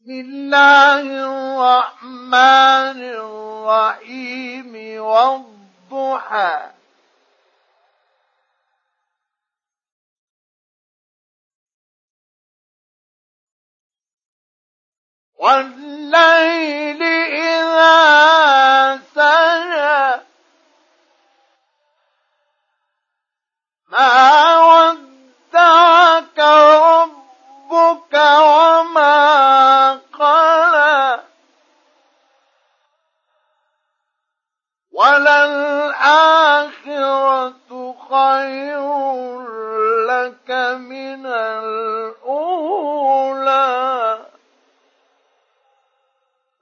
بسم الله الرحمن الرحيم والضحى. والليل إذا سجى. ما ربك وما قلى وللآخرة خير لك من الأولى.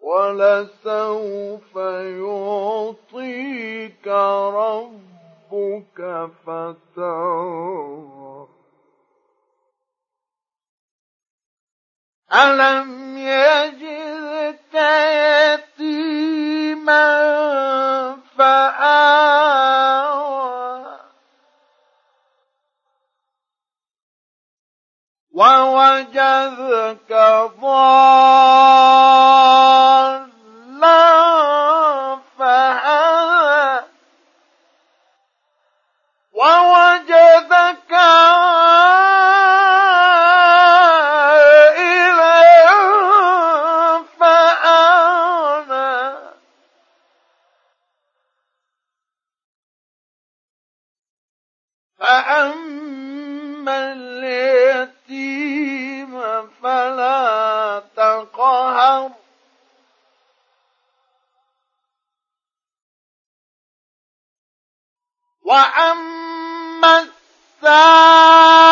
ولسوف يعطيك ربك فترضى. ألم يجدك يتيما فآوى ووجدك ضالا فأما اليتيم فلا تقهر وأما السائل